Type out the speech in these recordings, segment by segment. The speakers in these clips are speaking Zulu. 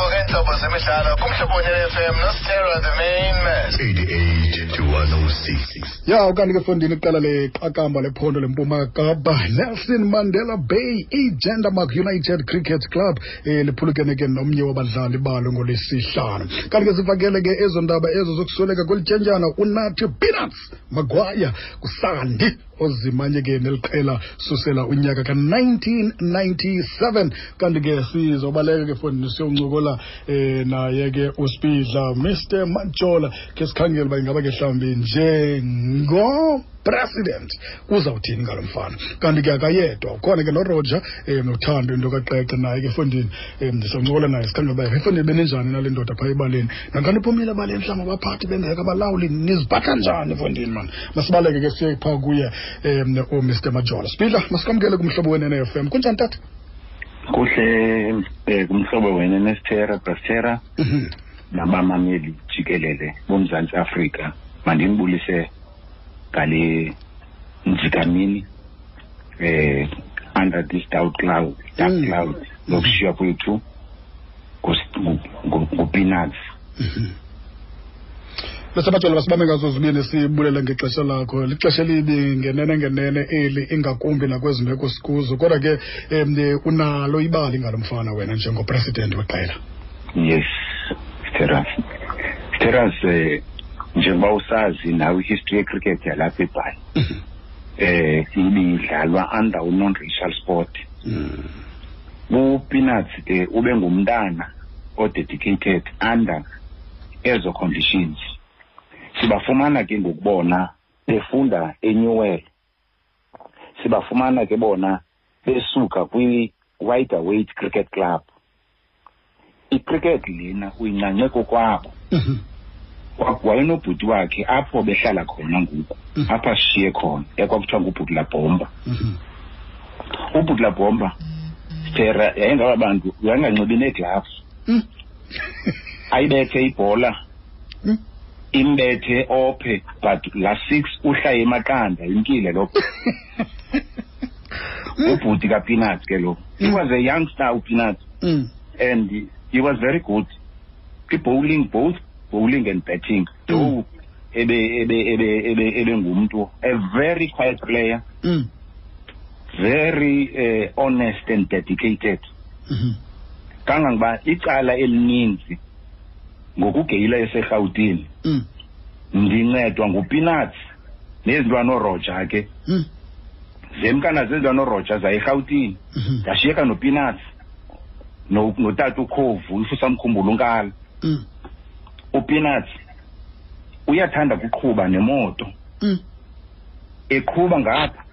ಹೋಗ ya ukanti ke fondini iqela leqakamba lephondo lempuma kapa. Nelson mandela bay igendermark united cricket club um liphulukene ke nomnye wabadlali balo ngolwesihlanu. Kanti ke sifakele ke ezo ndaba ezo zokusweleka kwelityentyana unathi peanuts magwaya kusandi ozimanye ke neliqela susela unyaka ka-1997 kanti ke sizobaleka ke fondini siyoncokola um naye ke uspidla mr majola ke sikhangele uba ingaba ke mhlawumbi njengopresident uzawuthini ngalo mfana? Kanti ke akayedwa ukhona ke noroger um nothando into kaqeqe naye ke efondini um ndisancokola naye sikhangele uba efondini beninjani nale ndoda phaa ebaleni. Nankani uphumile ebaleni mhlawumbi abaphathi bengeka abalawuli niziphatha njani efondini mani masibaleke ke siye phaa kuye um umr majola spidla masikamkele kumhlobo wenene f m. Kunjani tata kuhle eh kumhlobo wena nesithera brastera Mhm. nabamameli jikelele bomzantsi afrika mandinibulise ngale njikamini eh under this dark cloud dark Mm. cloud lokushiywa kwethu ngupeanuts bese bajola basibambe ngazo zibini sibulele ngexesha lakho. Lixesha elibi ngenene ngenene eli ingakumbi nakwezi meko sikuzo. Kodwa ke um unalo ibali ngalo mfana wena njengopresident weqela. Yes steras steras eh njengoba usazi nawe ihistory yecricket yalapha ebhayi eh ibidlalwa under u-non-racial sport. Upeanuts ke ube ngumntana odedicated under ezo conditions sibafumana ke ngokubona befunda enewell sibafumana ke bona besuka kwi-wider weight cricket club. Icricket lena uyincance kokwabo. Wa- wayenobhuti wakhe apho behlala khona ngoku Mhm. apha sishiye khona ekwakuthiwa ngubhutla bhomba ubhutla bhomba stera yayingaba bantu yayinganxibi neegloves ayibethe ibhola. Mm. Imbethe ophe but la six uhlaye emaqanda yimkile lo ubhuti kapeanuts ke lo. He was a youngster upeanuts and he was very good. I-bowling both bowling and batting though ebe ebe ebe ebe ebe ngumntu a very quiet player. Very uh, honest and dedicated. Kangangoba icala elininzi ngokugeyila eserhawutini ndincedwa ngupeanuts. Nezintwana oroger ke. Zemkana zezintwana oroger zayerhawutini ndashiyeka nopeanuts. No- notata ukhovu if usamkhumbula unkala upeanuts uyathanda kuqhuba nemoto. Eqhuba ngapha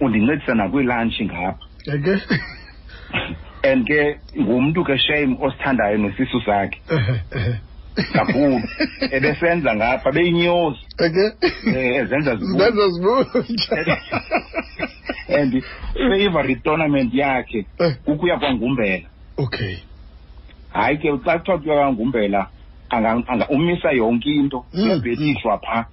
undincedisa nakwiilantshi ngapha. Eke. and ke ngumntu ke shame osithandayo nesisu sakhe. Kakhulu. Ebesenza ngapha beyinyozi eke eh, ezenza zibu- zenza zibunja and favorite tournament yakhe Eh. kukuya kwangumbela. Okay. Hayi ke xa kuthiwa kuya kwangumbela umisa yonke into Mm, uyabhetishwa phaa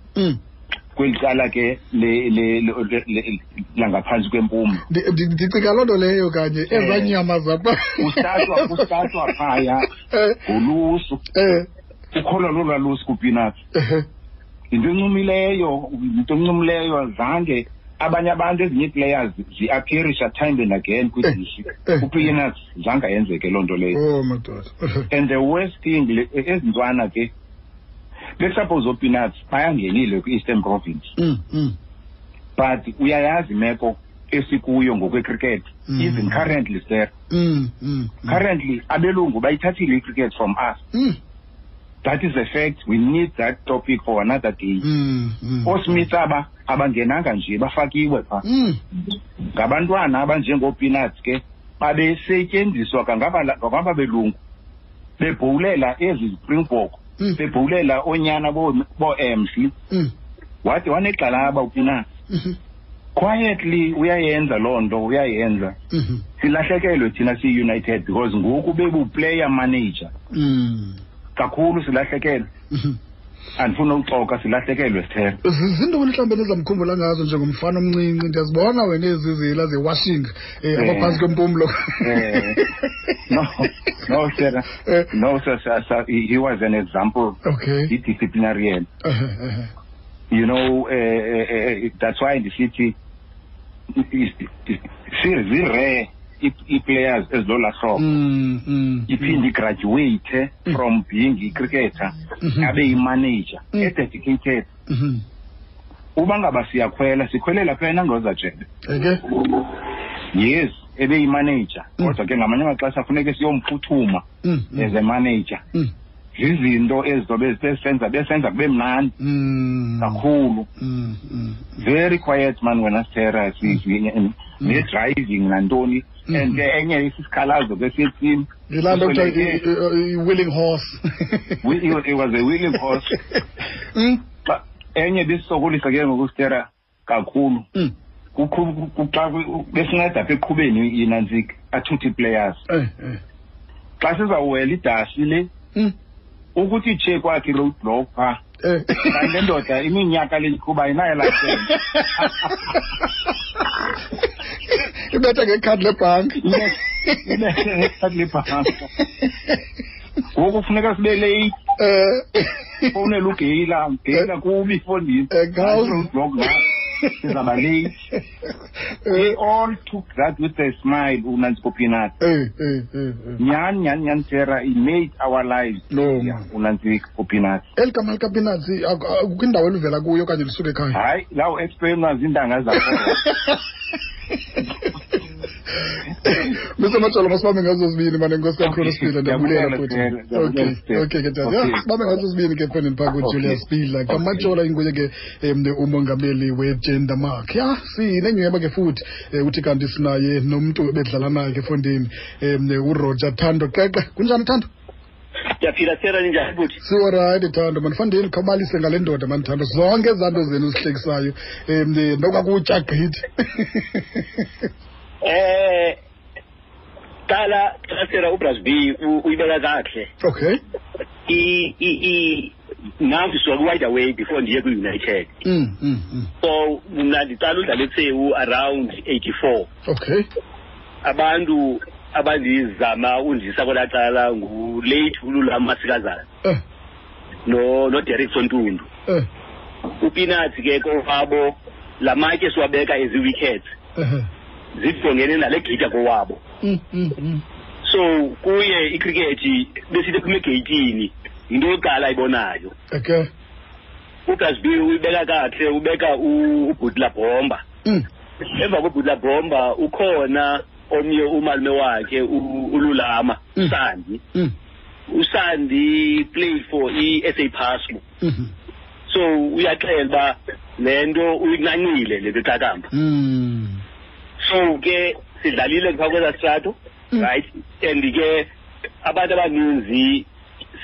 Mm. kweli cala ke le- le- le- le- le- langaphantsi kwempumlo Ndi- ndi- ndicinga loo nto leyo kanye ezaa Eh. nyama zapha kustatwa kustatwa phaya Eh, ngolusu. Eh, ukholo lolwalusu kupeanuts eh, yinto encumileyo yinto encumileyo zange abanye abantu ezinye ii-players zi-appearisha time and again kwidishi Eh. upeanuts zange ayenzeke loo nto leyo. Oh madoda. And the worst thing le- ezi ntwana ke bekusuppose upeanuts bayangenile kwi-eastern province. Mm, mm, but uyayazi imeko esikuyo ngokwecricket. Mm. even currently sir. Mm, mm, mm. currently abelungu bayithathile icricket from us. Mm, that is a fact. We need that topic for another day. Mm, mm. oosmith aba abangenanga nje bafakiwe phaa Mm, ngabantwana abanjengoopeanuts ke babesetyenziswa kangaba kangaba belungu bebhowulela ezi springbok Mm. bebhowulela oonyana boo- boo-emsli mm, wathi wanegxalaba upeanuts mhm, quietly uyayenza loo nto uyayenza. Mhm, silahlekelwe thina siyi-united because ngoku bebuplayer manager. Mm, kakhulu silahlekelwe. Mhm. Andifuna uxoka silahlekelwe sithera zintoni mhlawumbe nizamkhumbula ngazo njengomfana omncinci ndiyazibona wena ezi zila ze-washing um Eh. abaphantsi kwempumlo Eh, no no sir Eh. no sir, sir, sir he, he was an example okay i-disciplinarian Ehe, ehe. you know uh, uh, uh, that's why ndisithi zirare ii-players ezilola hlobo. Mm, mm, iphinde igraduate from being i-cricketer Mhm. abe yimanager Mm. ededicated mhm. uba ngaba siyakhwela sikhwelela phela yes ebe yimanager Mm. kodwa ke ngamanye amaxesha funeke siyomphuthuma Mm, mm, as a manager. Mm, zizinto ezizobe besenza besenza kube mnandi. Mm, kakhulu. Mm, mm, very quiet man wena sithera ne-driving nantoni? Mm. And ke enye isikhalazo ke setim yilaa nto kuthiwa i- i- i-willing horse. It was a willing horse. Mm, Xa- enye besisokolisa ke ngokusitera kakhulu. Mm, Kukhu- ku- xa ku- besinceda apha eqhubeni yinantsika athuthe ii-players eh, eh, xa sizawuwela idasi le mm, ukuthi itshe kwakhe road block phaa eh. kanti le ndoda iminyaka le iqhuba ayinayo layisensi ibetha ngekhadi lebhanki. Ibetha ngoku funeka sibe leyithi um fowunela ugeyila. Geyila kubi ifondini Eh, khawuze. roadblock ngayo sizaba late. We all took that with a smile unantsiko peanut nyhani nyhani nyhani tera he made our lives No, man. unantsiko peanut eli gama likapinatsi kukho indawo elivela kuyo okanye lisuke ekhaya? Hayi lawo explainwa zintanga zakho. Mr. Matshala masibambe ngazo zibini mane nkosi kakhulu Okay, sibila ndiyabulela ndiyabulela, futhi Sithole, ndiyabulela, okay Sithole. okay ke tata Okay. ya sibambe ngazo zibini ke efondini phaa Okay. kujulius bhila Okay. kamatshola inguye ke um umongameli wegender mark ya sinenyhweba ke futhi um uthi kanti sinaye nomntu ebedlala naye ke efondini um uroger thando qeqe kunjani thando ndiyaphila sera ninjani futhi? Siwarayithi thando mandifandeni khawubalise ngale ndoda mandithando zonke ezaa nto zenu zihlekisayo um nokakutya gqithi. Eh qala xa sera ubras b uyibeka kakuhle okay. Nam sisuka kwi-wide away before ndiye kwi-united. Mm, mm, mm. so mna ndiqala udlala ethewu around eighty four okay. Abantu abandizama undisa kwelaa cala ngulate ululama masikazana eh, no noderek sontundu. Eh, upinatsi ke kowabo la matye siwabeka ezi-wickets eh, zijongene nale geyita kowabo. Mm, mm, mm. so kuye icricket besithi ephuma egeyitini yinto yokuqala ayibonayo. Okay. Ugasb uyibeka kakuhle ubeka ubhutla bomba. Emva kobhutla bomba ukhona omnye umalume wakhe ululama Mm. usandi Mm. usandi played for i-sa pasmo Mhm. so uyaxela uba le nto uyincancile le nto iqakamba Mm. so ke sidlalile phaa kweza strato right and ke abantu abaninzi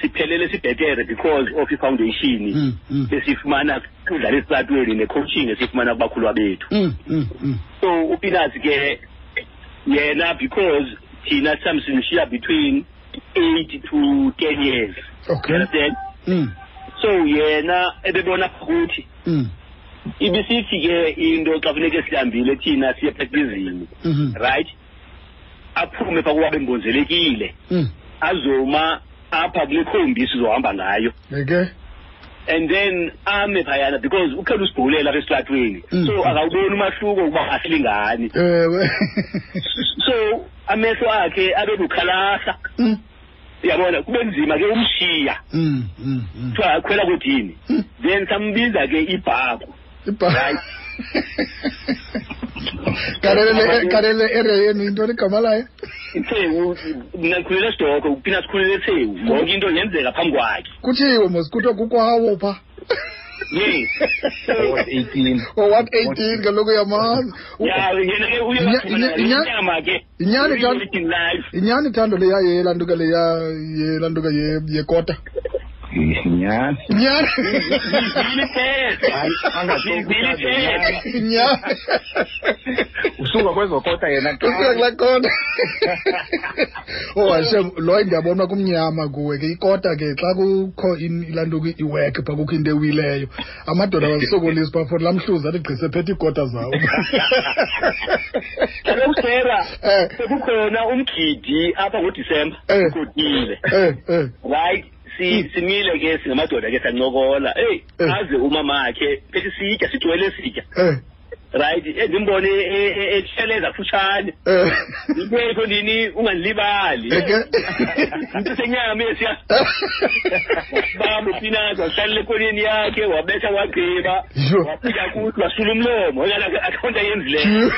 siphelele sibhetere because of i-foundation esifumana kudlala esitratweni ne-coaching esifumana kubakhulwa bethu so upinats ke yena because thina samsinishiya between eight to ten years Okay. You understand Mm, so yena ebebona ukuthi mm, ibisithi ke into xa funeke sihambile thina siye practicing mhm. right aphume phaa kuba bembonzelekile Mm. azoma apha kule khombi sizohamba ngayo Okay. And then ame phayana because ukhela usibhulela apha esitratweni Mm. so akawuboni umahluko ukuba asilingani Ewe. so amehlo akhe abe bukhalahla Mm, yabona kube nzima ke umshiya. Mm, kuthiwa akhwela kwedini? Mm. then sambiza ke ibhaku Ibha- karele ere yenu into ligamalayo ithewu ndikhulele esidoko uphina sikhulele ethewu ngoku into yenzeka phambi kwakhe. Kutshiwe mos kuthiwa kukwawo phaa owat eighteen? Oh, Kaloku yamaziyinyani thando leyayelaa ntuka leyayelaa ntuka yekota? Nyhani nyani yizile Hayi, angasoki Yizile uchaze nyani usuka kwezokota yena usuka kulaa kota oh hashem lo ndiyabona kumnyama kuwe ke ikota ke xa kukho in- ilaa nto kwi- iwekhe phaa kukho into ewileyo amadoda awazisokolisi phaa for laa mhluzi athi gqise phethe iikota zawo kaloku sera Eh. sekukhona umgidi apha ngodisemba Eh. ugodile eh eh right si simile ke singamadoda ke sancokola. Eyi Eh. aze umamakhe phethi sitya sigcwele sitya eh. Right endimbone etsheleza futshane eh intwetho ndini ungandilibali into senyama esiya. Bamba upinazi wahlalele ekoneni yakhe wabetha wagqiba. Wafika kuthi wasula umlomo. Akhawunti ayenzileyo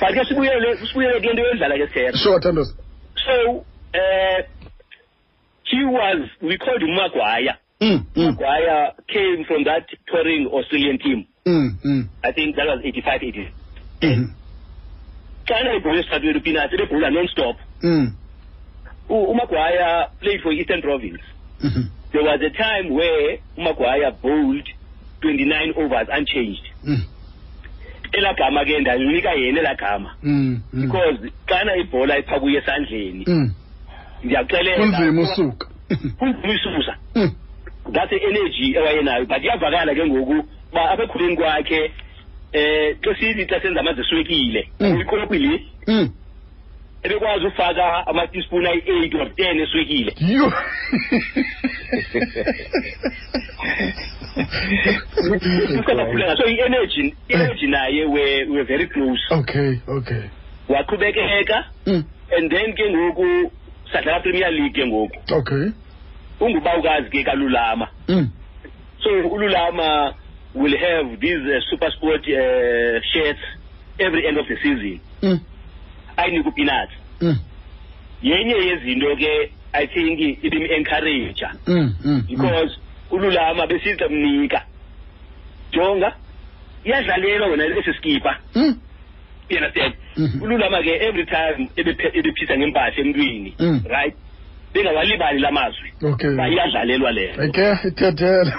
but ke sibuyele sibuyele kule nto yodlala ke thandos so uh, he was we called him Maguire mm mm. Maguire came from that touring Australian team. Mm mm. I think that was 85 80 mm xana ibhola esithathweni upinati lebhola non-stop. Mm. U- umaguire played for eastern province. Mhm there was a time where umaguire bowled 29 overs unchanged. Mm. Elaa gama ke ndalinika yena elaa gama. Mm mm. Because xana ibhola iphakuye esandleni. Mm. Ndiyakuxelela kunzima usuka. Kunzima isusa Mm. that's i-energy ewayenayo but iyavakala ke ngoku uba apha ekhuleni kwakhe eh xa sithi xa senza amanzi eswekile Mm. uyikolopili mm ebekwazi ufaka amatispuni ayi-eight or ten eswekile. Yo. Ukakhuleka so i-energy i-energy naye we were very close. Okay okay. Waqhubekeka and then ke ngoku sadlala premier league ngoku. Okay. Ungubawukazi ke kalulama. Mm. So ululama will have these uh, super sport uh, shirts every end of the season. Mm. Ayinika upinat mm. Yenye yezinto ke i think ibim-encourager mm mm because ululama besithi mnika jonga iyadlalelwa wena esi skipa mm. You understand Mhm. ululama ke every time ebephisa ngempahla emntwini Mm. right bengawalibali la mazwi. Okay. Iyadlalelwa leyo. Eke ithethela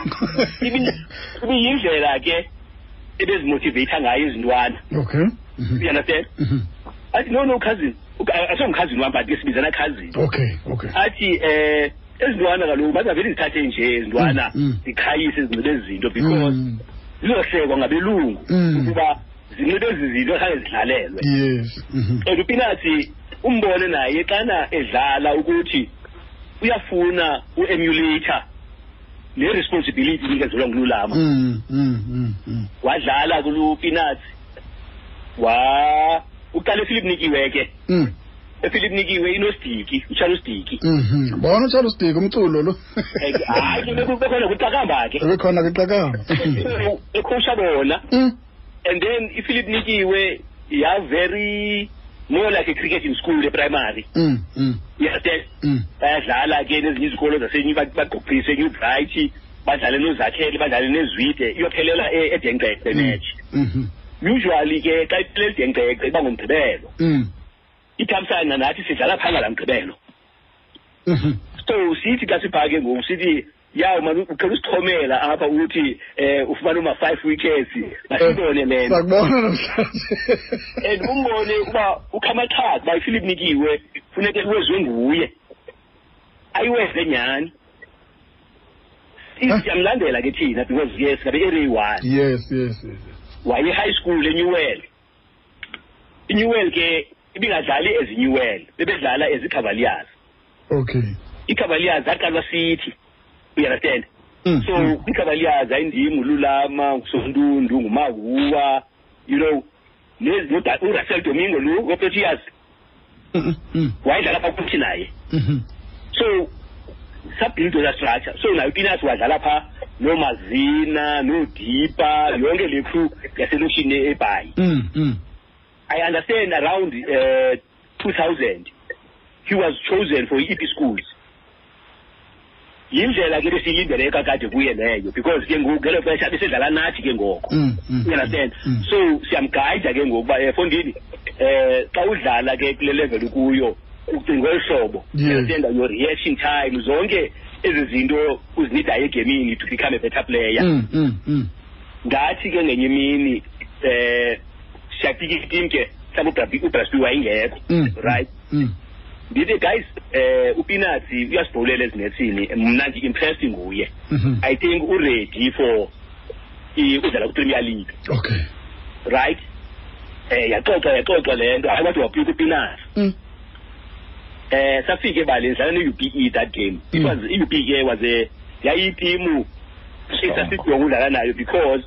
ibiyindlela ke ebezimotiveyitha ngayo izintwana. Okay. Mhm. You understand mhm. Athi no no cousin asongumkhazini wam but ke sibizana cousin. Okay okay. Athi eh ezintwana kaloku bazavele zithathe nje ezintwana Mm, mm. zikhayise zinxibe ezi zinto because zizohlekwa ngabelungu ukuba zinxibe ezi zinto khange zidlalelwe yes. Mhm. And upinathi umbone naye xana edlala ukuthi uyafuna u-emulator ne-responsibility inikezelwa ngululama. Mm mm mm wadlala kulupinathi wa uqala ephilip nikiwe ke ephilip nikiwe inosidiki ucharles diki mhm. Bona uCharles Dick umculo lo. Hayi bekhona kuqakamba ke. Ebekhona kwiqakamba ekhosha bona. And then iphilip nikiwe ya very more like a cricketing school eprimary mm mm. Yes mm. bayadlala ke nezinye izikolo zasenyu bagqobhise new bright badlale nozakhele badlale nezwide iyophelela e- edenkqeqe match. Mhm usually ke xa iphelela edenkqeqe iba ngumgqibelo mm. Ithamsanqa nathi sidlala phanga la mgqibelo. Mhm so sithi xa siphake ngoku sithi yawo mani uqhela usithomela apha ukuthi um ufumane uma-five wickets masibone le nto sakubona namhlanje. And umbone uba ukhamaxhaka uba iphilip nikiwe funeke iwezwe nguye. Ayiwenze nyhani? Huh? siyamlandela ke thina because yes ngabe area one. Yes yes yes waye-high school enewell inewell ke ibingadlali as inewell bebedlala as icavaliers okay. Icavaliers zaqalwa sithi you understand? Mm, so mm. icavaliers ayindim ululama ngusontundu ngumahuwa you know urussell domingo lo weproteas Mm, mm, wayedlala pha kuthi naye. So sabhildo za structure. So nayo pinas wadlala pha nomazina nodipa yonke le crew yaselokishini ebhayi mm mm. I understand around uh, 2000 he was chosen for i-ep schools. Yindlela ke besiyilindele kakade kuye leyo because ke ngoku ngelo xesha besedlala nathi ke ngoko. Mm mm understand? Mm. so siyamgayida ke ngoku uba um fondini um xa udlala ke kule level ukuyo ngolu hlobo. Yes. understand? Your reaction time zonke ezi zinto uzinidayo egemini to become a better player. Ngathi ke ngenye imini eh siyafika itim ke mhlawumbi ubrasby wayengekho Mm, right? Mm. ndithi guys eh upinatsi uyasibhowulela ezinethini mna ndi-impressed nguye Mhm. i think uready for i- udlala kwi-premier league Okay. right eh yaxoxa yaxoxa le nto hayi wathi waphuka upinatsi Mm. eh safika ebaleni dlala ne-UPE that game it Mm. was i-UPE was a yayitimu esasidonga udlala nayo because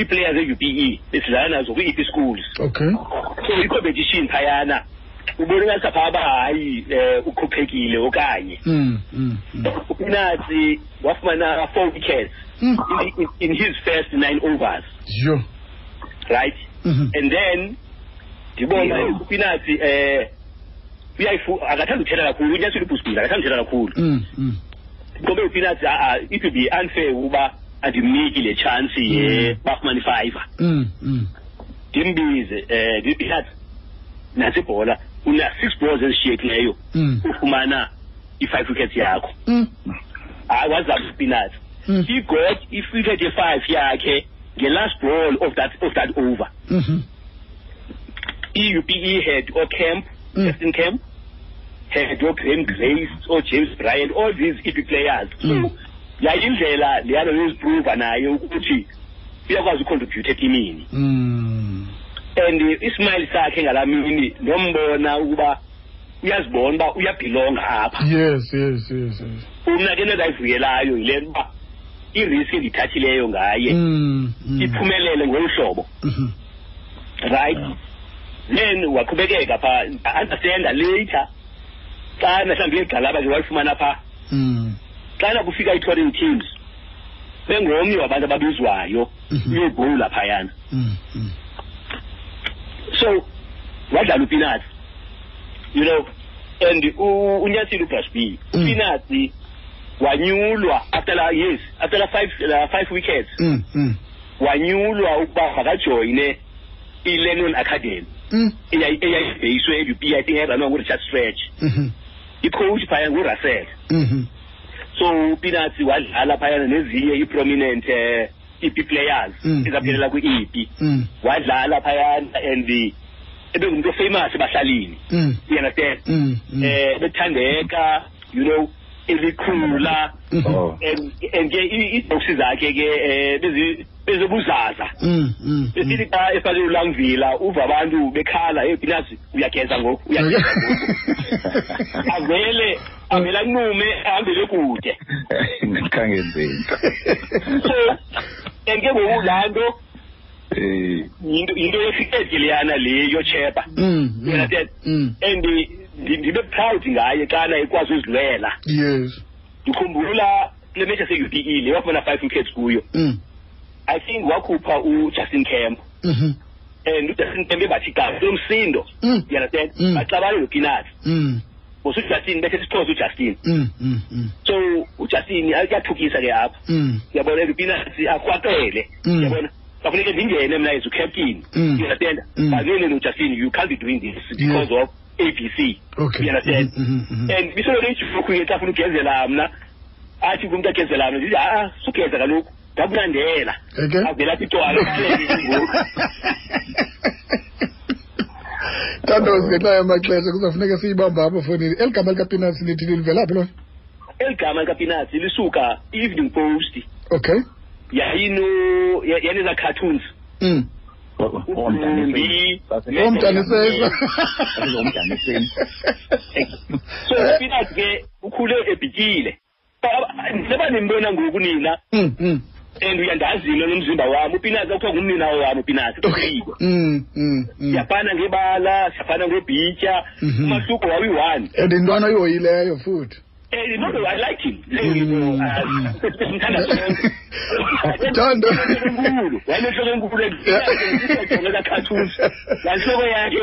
ii-players e-UPE besidlala nazo kwi-EP schools Okay. so i-competition phayana ubona ngathi apha aba hayi um ukhuphekile okanye. Mm, mm, mm. upinatsi wafumana four wickets in, his first nine overs. Yo. right? Mhm. and then ndibona upinatsi eh uyayifu akathanda uthetha kakhulu unyathela ubhusbhiza akathanda uthetha kakhulu. Mm, mm. ngoba upinatsi a it would be unfair ukuba andimniki le chance ye bafumana ifiver. Ndimbize um ndipinatsi nantsi ibhola una-six balls ezishiyekileyo Mm. ufumana i-five wickets yakho Mm. hayi wazama upinatsi Mm. he got i-wicket ye-five yakhe nge-last ball of that, of that over Mhm. i-UPE had ocamp Mm. justin camp had ograham grace ojames bryant all these EP players Mm. so yayindlela leyana yoziprova naye ukuthi uyakwazi ucontribute etimini Mm. And ismile sakhe ngalaa mini nombona ukuba uyazibona uba uyabhilonga apha Yes, yes, yes, umna ke nezayivuyelayo yile nto uba irisk endiyithathileyo ngaye Mm, mm. iphumelele ngolu hlobo Mhm. right then waqhubekeka pha understanda later xana mhlawumbi igxalaba ke walifumana pha Mm. xana kufika ii-touring teams bengomnye wabantu ababizwayo Mhm. uyobhowula phayana Mm, mm. So wadlala upinatsi you know and unyathile ubrasby Mm. upinatsi wanyulwa after la yes after la five, la five wickets Mm, mm. wanyulwa ukuba makajoyine i-lennon academy Mm. eyayi- eyayibheyiswe e-up i think eranwa ngurichard stretch Mhm. icoach phaya ngurusell Mhm. so upinatsi wadlala phayana nezinye i-prominent um ep players Mm. ezaphelela kwi-ep Mm. wadlala phayana and ebengumntu ofamous ebahlalini Mm. you understand Mm. Mm. eh bethandeka you know elikhula. Oh. and and ke i- iibhoksi zakhe ke eh bezi- bezobuzaza Mm. Mm. besithi xa efake ulangvila uva abantu bekhala hey pinasi uyageza ngoku uyageza ngoku avele avele anqume ahambele kude so and ke ngoku laa nto Eh, yinto yesikedi leyana le yocheba Mm. Understand? Mm. and ndi- ndibe proud ngaye xana ekwazi uzilwela Yes. ndikhumbula kule mechi yase-u p e le wafumana five wickets kuyo Mm. i think wakhupha ujustin camp Mhm. and ujustin camp ebathi gaba lomsindo Mm. you understand Mm. baxabane nopinati Bose ujustin bethe sixhosa ujustin Mm. Mm. Mm. so ujustin ayathukisa ke apha. Uyabona lupinati akrwaqele Mm. uyabona kwafuneke ndingene mna as ucaptain you understand? Mm. but then nojustin you can't be doing this because of a b c. Okay. you understand? And bisoloko ijuku ke xa funa ugezela mna athi kumntu agezela mna ndithi a sugeza kaloku. Ndakunandela. Avela apha itwala Tandos ngenxa yamaxesha kuzawufuneka siyibambe apho fowunini eli gama likapinasi lithini livela phi lona eli gama likapinatsi lisuka evening post. Okay. Yayino ya- yaneza cartoons. Mm. ubumbi omdanisela omdaniseni so upinatsi ke ukhule ebhityile neba nimbona ngoku nina Mm, mm. and uyandazile nomzimba wami upinatsi akuthiwa ngumninawo wami upinatsi uthiko Mm, mm, mm. siyafana ngebala siyafana ngebhitya Mhm. umahluko wawi-one and intwana oyihoyileyo futhi Eh, no, no, I like him. Leyo into, Mm, ah, mm. simthanda sonke. Thando. enkulu wayenenhloko enkulu ejonga cartoons lanhloko yakhe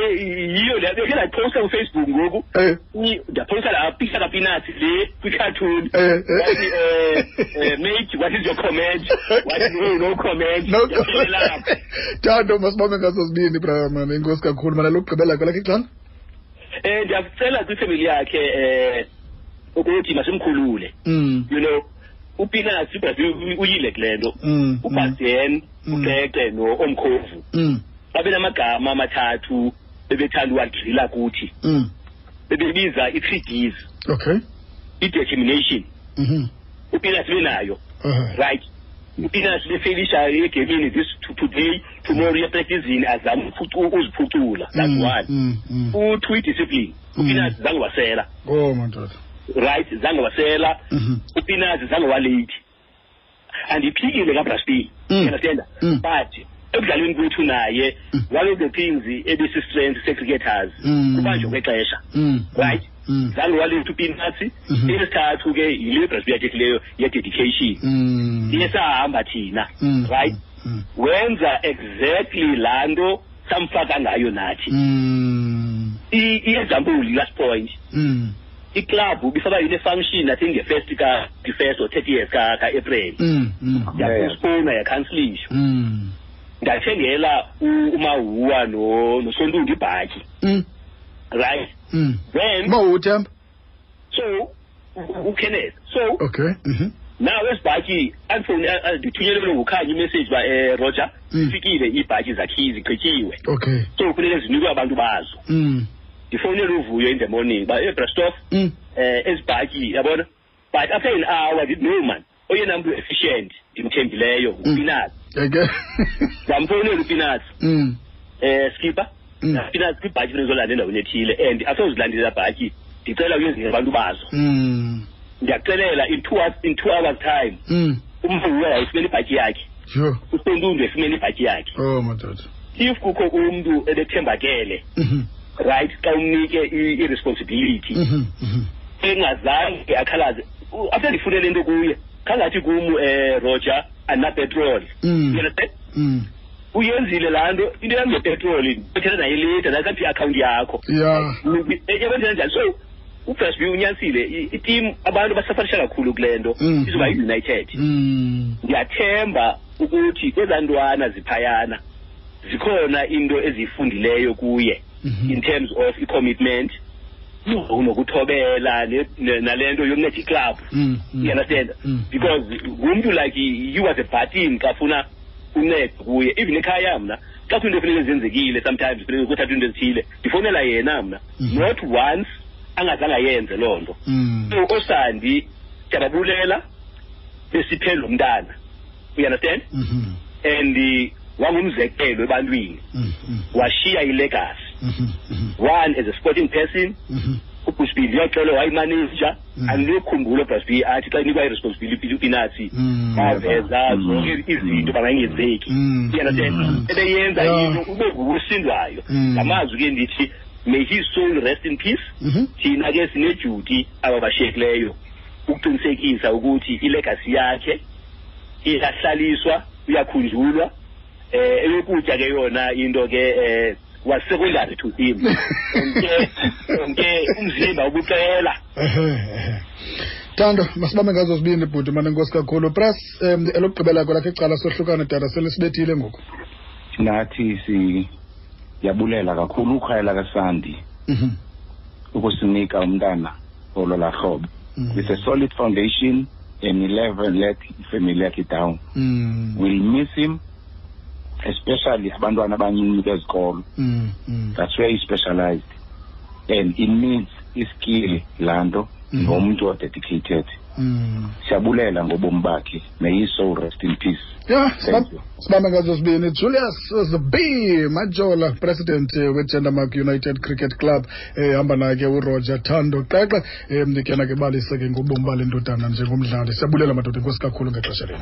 yiyo le bekhe ndayiphosta kufacebook ngoku Eh, I- ndaphosta la picture kapinati le kwi-cartoon eh, eh. wathi eh, eh, mate what is your comment wathi no no comment No, Yaphelela lapho. Thando masibambe ngaso sibini bra man inkosi kakhulu mana lokugqibela kwelakhe ixana um ndiyakucela kwifemeli yakhe um ukuthi masimkhulule Mm. you know ubrazil uyile kule nto Mm. mm, ubastien Mm. uqeqe no-omkhovu Mm. babenamagama amathathu bebethanda uwadrila kuthi Mm. bebebiza i-three ds Okay. i-determination Mhm. upinasi benayo Uh-huh. right upinasi befelisha egemini this to- today tomorrow uyapraktizini azame ukuziphucula that's one u-two i-discipline upinasi zange wasela Oh. Right zange wasela Mhm. upinazi zange walate andiphikile kabraspi Mm. understanda Mm. but ekudlalweni kwethu naye Mm. one of the things ebisi-strength se-cricketers Mm. kubanjwa kwexesha Mm. right Mm. zange walate upinatsi Mhm. eyesithathu ke yile braspi yathethileyo ye-dedication Mm. iye sahamba thina Mm. right Mm. wenza exactly laa nto samfaka ngayo nathi Mm. I- i-example last point Mm. Iklabhu bifaka yile function i think nge-first ka first or thirty years ka- ka-april Mm. Mm. yapostpona yakhansilisha Mm. ndathengela umahuwa no- nosontundu ibhatyi Mm. right Mm. then Uba uthemba. so ukenneth so Okay. Mhm. nawe esibhatyi andifowuni ndithunyelelwe ngukhanya imessage uba um roger Mm. zifikile iibhatyi zakhi zigqityiwe Okay. so kufuneke zinikwe abantu bazo Mm. Ndifowunele uvuyo in the morning uba ebrastof Mm. eh ezi bhatyi yabona but after an hour ndithi no man oyena mntu efficient ndimthembileyo upinat Okay. ndamfowunela upinat Mm. eh skipper Mm. pinat kwibhatyi funeka uzolanda endaweni ethile and asozilandela bhatyi ndicela uyenziwe abantu bazo Mm. ndiyakucelela in two hours, in two hours time Mm. umvuyo yayifumene ibhatyi yakhe Sure. usontundu efumene ibhatyi yakhe Oh if kukho umntu ebethembakele Mhm. Right xa umnike i-responsibility Mhm. Mhm. engazange akhalaze after ndifunele into kuye khangathi kum um roger andinapetroli Mm. Understand? Mm. uyenzile laa nto into yam ngepetroli ndithetha naye leta nakaphi iakhawunti yakho Yeah. yakwenzela njani so ubrasb unyanisile itim abantu basafarisha kakhulu kule nto Mm. izoba yi-united ndiyathemba ukuthi kwezaa ntwana ziphayana zikhona into eziyifundileyo kuye. In terms of i-commitment nokuthobela ne- ne- nale nto yokunceda iklabhu Mm. Mm. you understand Mm. because ngumntu like you was a button xa funa unceda kuye even ekhaya mna xa kuyinto efuneke zenzekile sometimes funeke kuthatha into ezithile ndifowunela yena mna Mhm. not once angazange ayenze loo nto so osandi ndiyababulela besiphe lo mntana you understand Mhm. and uh, wangumzekelo ebantwini Mm. Mm. washiya ilegacy Mhm. Mhm. One as a sporting person ubushbili uyaxela wayimanager Mm. andinokhumbula ubrasb athi xa inikwa iresponsibility upinatsi Mm. baveza Mm. zonke izinto bangayingenzeki ebeyenza Yeah. into ube ngukusindwayo ngamazwi ke ndithi may his soul rest in peace Mhm. thina ke sineduty aba bashiyekileyo ukuqinisekisa ukuthi ilegacy yakhe iyahlaliswa uyakhunjulwa eh eyokutya ke yona into ke eh was secondary to him onke onke umzimba ubucela. Tando masibambe ngazo zibini bhuti mane nkosi kakhulu. Press um elokugqibela kwelakho icala sohlukane dada selisibethile ngoku? Nathi siyabulela kakhulu ukhaya lakasandi Mhm. ukusinika umntana ololaa hlobo. Mhm. with a solid foundation and 11 let ifamily yakhe down. Mm. we'll miss him especially abantwana abancinci bezikolo. Mm. Mm. that's where he specialized. And it needs iskill laa nto nomntu ngomntu odedicated. Mm. siyabulela ngobomi bakhe. May his soul rest in peace. Yeah, sibambe ngazo sibini Julius Zb Majola president eh, weGendermark United Cricket Club ehamba nake naye ke uRoger Thando qeqe. Um ndikena ke balise ke ngobomi bale ndodana njengomdlali. Siyabulela madoda inkosi kakhulu ngexesha lenu